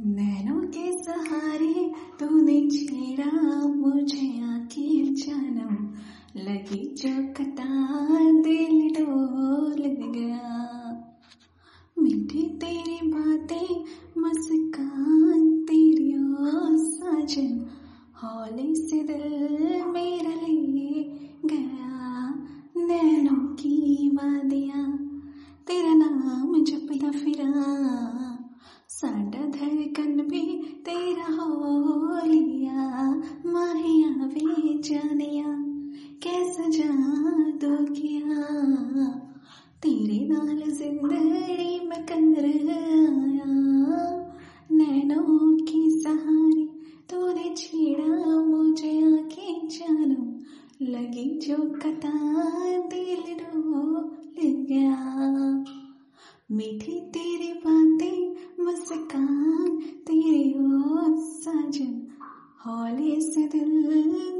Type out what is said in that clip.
नैनों के सहारे तूने छेड़ा मुझे आके जन्म। लगी जो कतार दिल डोल गया। मीठी तेरी बातें मुस्कान, तेरी ओ साजन। हौले से दिल मेरा ले गया। नैनों की वादियाँ जादू किया। तेरे नाल जिंदड़ी में कर आया नैनों की सहारे तूने छेड़ा मुझे आके जानम लगी जो कतार दिल डोल गया। मीठी तेरी बातें मुस्कान, तेरी ओ साजन। हौले से दिल